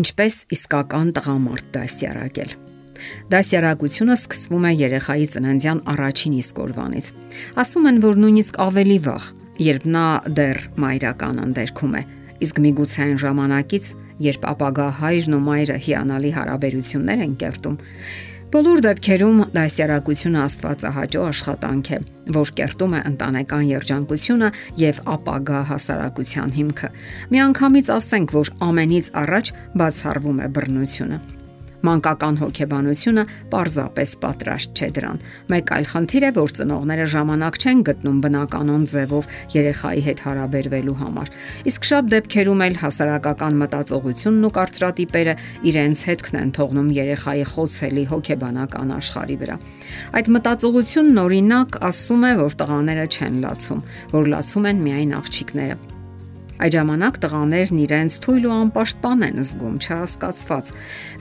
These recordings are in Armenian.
Ինչպես իսկական տղամարդ դասյարակել։ Դասյարակությունը սկսվում է երեխայի ծննդյան առաջին իսկ օրվանից։ Ասում են, որ նույնիսկ ավելի վաղ, երբ նա դեռ մայրական ընդերքում է, իսկ միգուցե այն ժամանակից, երբ ապագա հայրն ու մայրը հիանալի հարաբերություններ են կերտում, Բոլոր դեպքերում դասյարակությունը Աստվածահաճո աշխատանք է, որ կերտում է ընտանեկան երջանկությունը եւ ապագա հասարակության հիմքը։ Միանգամից ասենք, որ ամենից առաջ բացառվում է բռնությունը մանկական հոգեբանությունը պարզապես պատրաստ չէ դրան։ Մեկ այլ խնդիր է, որ ծնողները ժամանակ չեն գտնում բնականon ձևով երեխայի հետ հարաբերվելու համար։ Իսկ շատ դեպքերում էլ հասարակական մտածողությունն ու կարծրատիպերը իրենց հետքն են թողնում երեխայի խոցելի հոգեբանական աշխարհի վրա։ Այդ մտածողությունն օրինակ ասում է, որ տղաները չեն լացում, որ լացում են միայն աղջիկները Այդ ժամանակ տղաներն իրենց թույլ ու անպաշտպան են զգում, չհասկացված։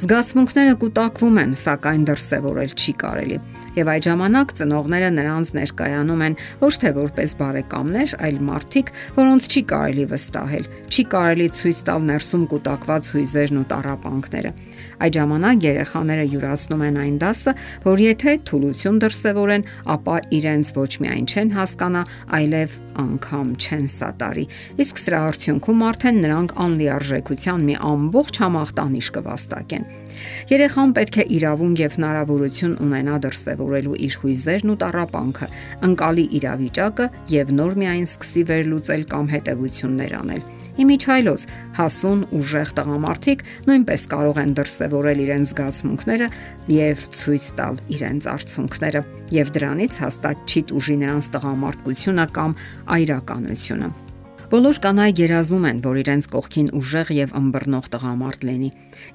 Զգացմունքները կուտակվում են, սակայն դրսևորել չի կարելի։ Եվ այդ ժամանակ ծնողները նրանց ներկայանում են ոչ թե որպես բարեկամներ, այլ մարդիկ, որոնց չի կարելի վստահել, չի կարելի ցույց տալ ներսում կուտակված հույզերն ու տարապանքները։ Այդ ժամանակ երեխաները յուրացնում են այն դասը, որ եթե թուլություն դրսևորեն, ապա իրենց ոչ միայն չեն հասկանա, այլև անգամ չեն սատարի։ Իսկ սրա արդյունքում արդեն նրանք անլիարժեքության մի ամբողջ համախտանիշ կվաստակեն։ Երեխան պետք է իրավունք եւ հնարավորություն ունենա դրսևորելու իր հույզերն ու տառապանքը, ընկալի իրավիճակը եւ նոր միայն սկսի վերլուծել կամ հետեւություններ անել։ Իմիջայլոց հասուն ուժեղ տղամարդիկ նույնպես կարող են դրսևորել իրենց զգացմունքները եւ ցույց տալ իրենց արցունքները եւ դրանից հաստատ չի դուժի նրանց տղամարդկությունը կամ այրականությունը։ Բոլոր կանայք երազում են, որ իրենց կողքին ուժեղ եւ ըմբռնող տղամարդ լինի։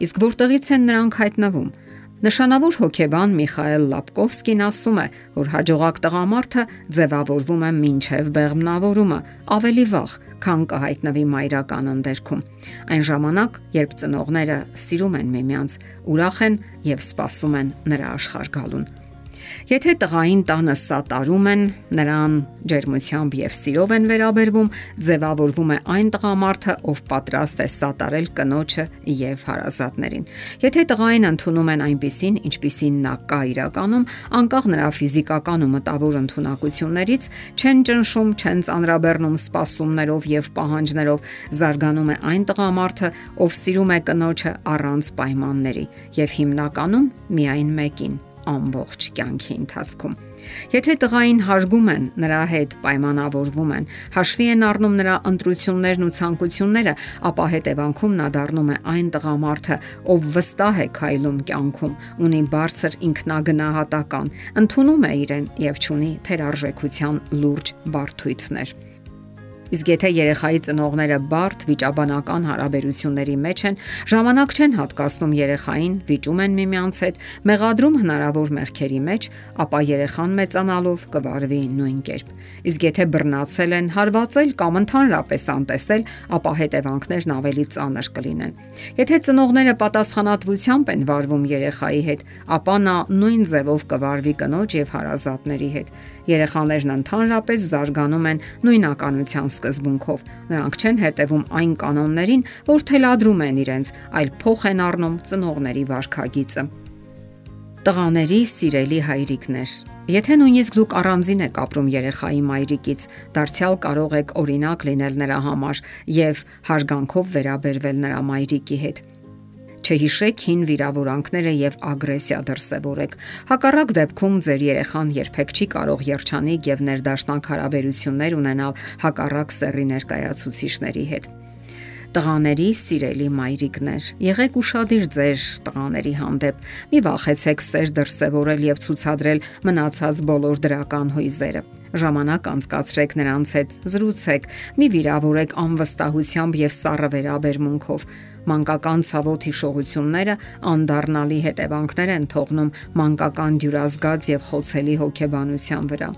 Իսկ որտեղից են նրանք հայտնվում։ Նշանավոր հոգեբան Միխայել Լապկովսկին ասում է, որ հաջողակ տղամարդը ձևավորվում է մինչև բեղմնավորումը, ավելի վաղ, քան կհայտնվի մայրական ընդերքում։ Այն ժամանակ, երբ ծնողները սիրում են միմյանց, ուրախ են եւ սպասում են նրա աշխարհ գալուն։ Եթե տղային տանը սատարում են, նրան ջերմությամբ եւ սիրով են վերաբերվում, ձևավորվում է այն տղամարդը, ով պատրաստ է սատարել կնոջը եւ հարազատներին։ Եթե տղային ընդունում են այնպիսին, ինչպիսին նա կա իրականում, անկախ նրա ֆիզիկական ու մտավոր ընտունակություններից, չեն ճնշում, չեն ծանրաբեռնում սպասումներով եւ պահանջներով, զարգանում է այն տղամարդը, ով սիրում է կնոջը առանց պայմանների եւ հիմնականում միայն մեկին ամբողջ կյանքի ընթացքում։ Եթե տղային հարգում են, նրա հետ պայմանավորվում են, հաշվի են առնում նրա ընտրություններն ու ցանկությունները, ապա հետևանքում նա դառնում է այն տղամարդը, ով վստահ է քայլում կյանքում, ունի բարձր ինքնագնահատական, ընդունում է իրեն եւ ճունի թերարժեքության լուրջ բարթույթներ։ Իսկ եթե երեխայի ծնողները բարդ վիճաբանական հարաբերությունների մեջ են, ժամանակ չեն հատկացնում երեխային, վիճում են միմյանց հետ, մեղադրում հնարավոր մեղքերի մեջ, ապա երեխան մեծանալով կվարվի նույն կերպ։ Իսկ եթե բռնացել են, հարվածել կամ ընդհանրապես անտեսել, ապա հետևանքներն ավելի ծանր կլինեն։ Եթե ծնողները պատասխանատվությամբ են վարվում երեխայի հետ, ապա նա նույն ձևով կվարվի կնոջ եւ հարազատների հետ։ Երեխաներն ընդհանրապես զարգանում են նույնականության սկզբունքով։ Նրանք չեն հետևում այն կանոններին, որ թելադրում են իրենց, այլ փոխ են առնում ծնողների վարքագիծը։ Տղաների սիրելի հայրիկներ, Եթե նույնիսկ դուք առանձին եք ապրում երեխայի մայրիկից, դարձյալ կարող եք օրինակ լինել նրա համար եւ հարգանքով վերաբերվել նրա մայրիկի հետ չհիշեք հին վիրավորանքները եւ ագրեսիա դրսևորեք։ Հակառակ դեպքում ձեր երեխան երբեք չի կարող երջանիկ եւ ներդաշնակ հարաբերություններ ունենալ հակառակ սեռի ներկայացուցիչների հետ տղաների սիրելի մայրիկներ, եղեք ուրախadir ձեր տղաների հանդեպ։ Մի վախեցեք սեր դրսևորել եւ ցուցադրել մնացած բոլոր դրական հույզերը ժամանակ անցկացրեք նրանց հետ, զրուցեք, մի վիրավորեք անվստահությամբ եւ սառը վերաբերմունքով։ Մանկական ցավոտ հիշողությունները անդառնալի հետևանքներ են թողնում մանկական դյուրազգաց եւ խոցելի հոգեբանության վրա։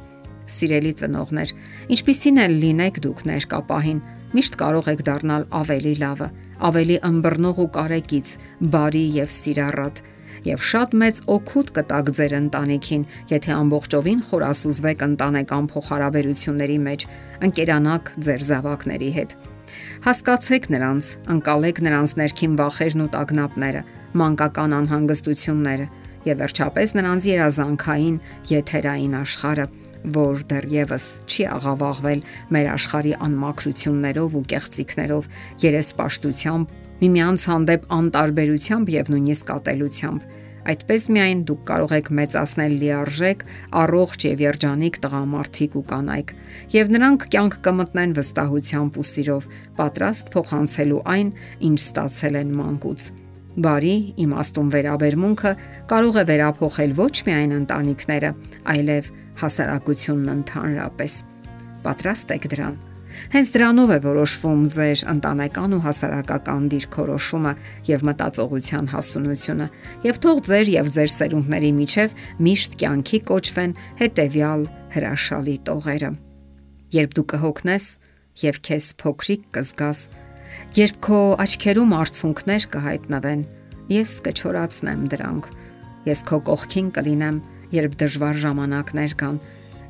Սիրելի ծնողներ, ինչպիսին էլ լինեք դուք ներկապահին, միշտ կարող եք դառնալ ավելի լավը, ավելի ըմբռնող ու կարեկից, բարի եւ սիրառատ եւ շատ մեծ օգուտ կտակ ձեր ընտանիքին, եթե ամբողջովին խորասուզվեք ընտանեկան փոխհարաբերությունների մեջ, ընկերանաք ձեր զավակների հետ։ Հասկացեք նրանց, անցալեք նրանց ներքին վախերն ու տագնապները, մանկական անհանգստությունները եւ վերջապես նրանց երազանքային եթերային աշխարհը, որ դեռևս չի աղավաղվել մեր աշխարհի անմակրություններով ու կեղծիքներով, երեսպաշտությամբ, միմյանց հանդեպ անտարբերությամբ եւ նույնիսկ ատելությամբ Այդպես միայն դուք կարող եք մեծացնել լիարժեք, առողջ եւ երջանիկ տղամարդիկ ու կանայք, եւ նրանք կյանք կմտնեն վստահությամբ ու սիրով, պատրաստ փոխանցելու այն, ինչ ստացել են մանկուց։ Բարի իմաստուն վերաբերմունքը կարող է վերափոխել ոչ միայն ընտանիքները, այլև հասարակությունն ընդհանրապես։ Պատրաստ եք դրան։ Հենց դրանով է որոշվում ձեր ընտանեկան ու հասարակական դիրքորոշումը եւ մտածողության հասունությունը, եւ թող ձեր եւ ձեր սերունդների միջև միշտ կյանքի կոչվեն հետեւյալ հրաշալի տողերը։ Երբ դու կհոգնես եւ քեզ փոքրիկ կզգաս, երբ քո աչքերում արցունքներ կհայտնվեն, ես կչորացնեմ դրանք։ Ես քո կողքին կլինեմ, երբ դժվար ժամանակներ կան,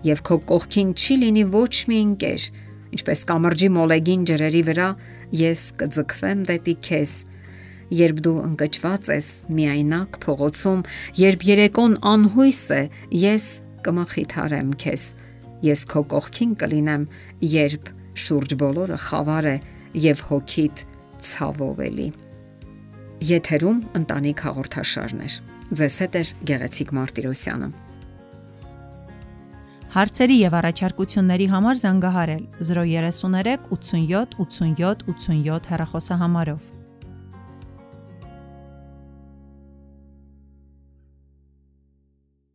եւ քո կողքին չի լինի ոչ մի ընկեր, Ինչպես կամրջի մոլեգին ջրերի վրա ես կձգվեմ դեպի քեզ, երբ դու ընկճված ես միայնակ փողոցում, երբ երեկոն անհույս է, ես կմխիթարեմ քեզ։ Ես քո կողքին կլինեմ, երբ շուրջ բոլորը խավար է եւ հոգիդ ցավով էլի։ Եթերում ընտանիք հաղորդաշարներ։ Ձեզ հետ է Գեղեցիկ Մարտիրոսյանը։ Հարցերի եւ առաջարկությունների համար զանգահարել 033 87 87 87 հեռախոսահամարով։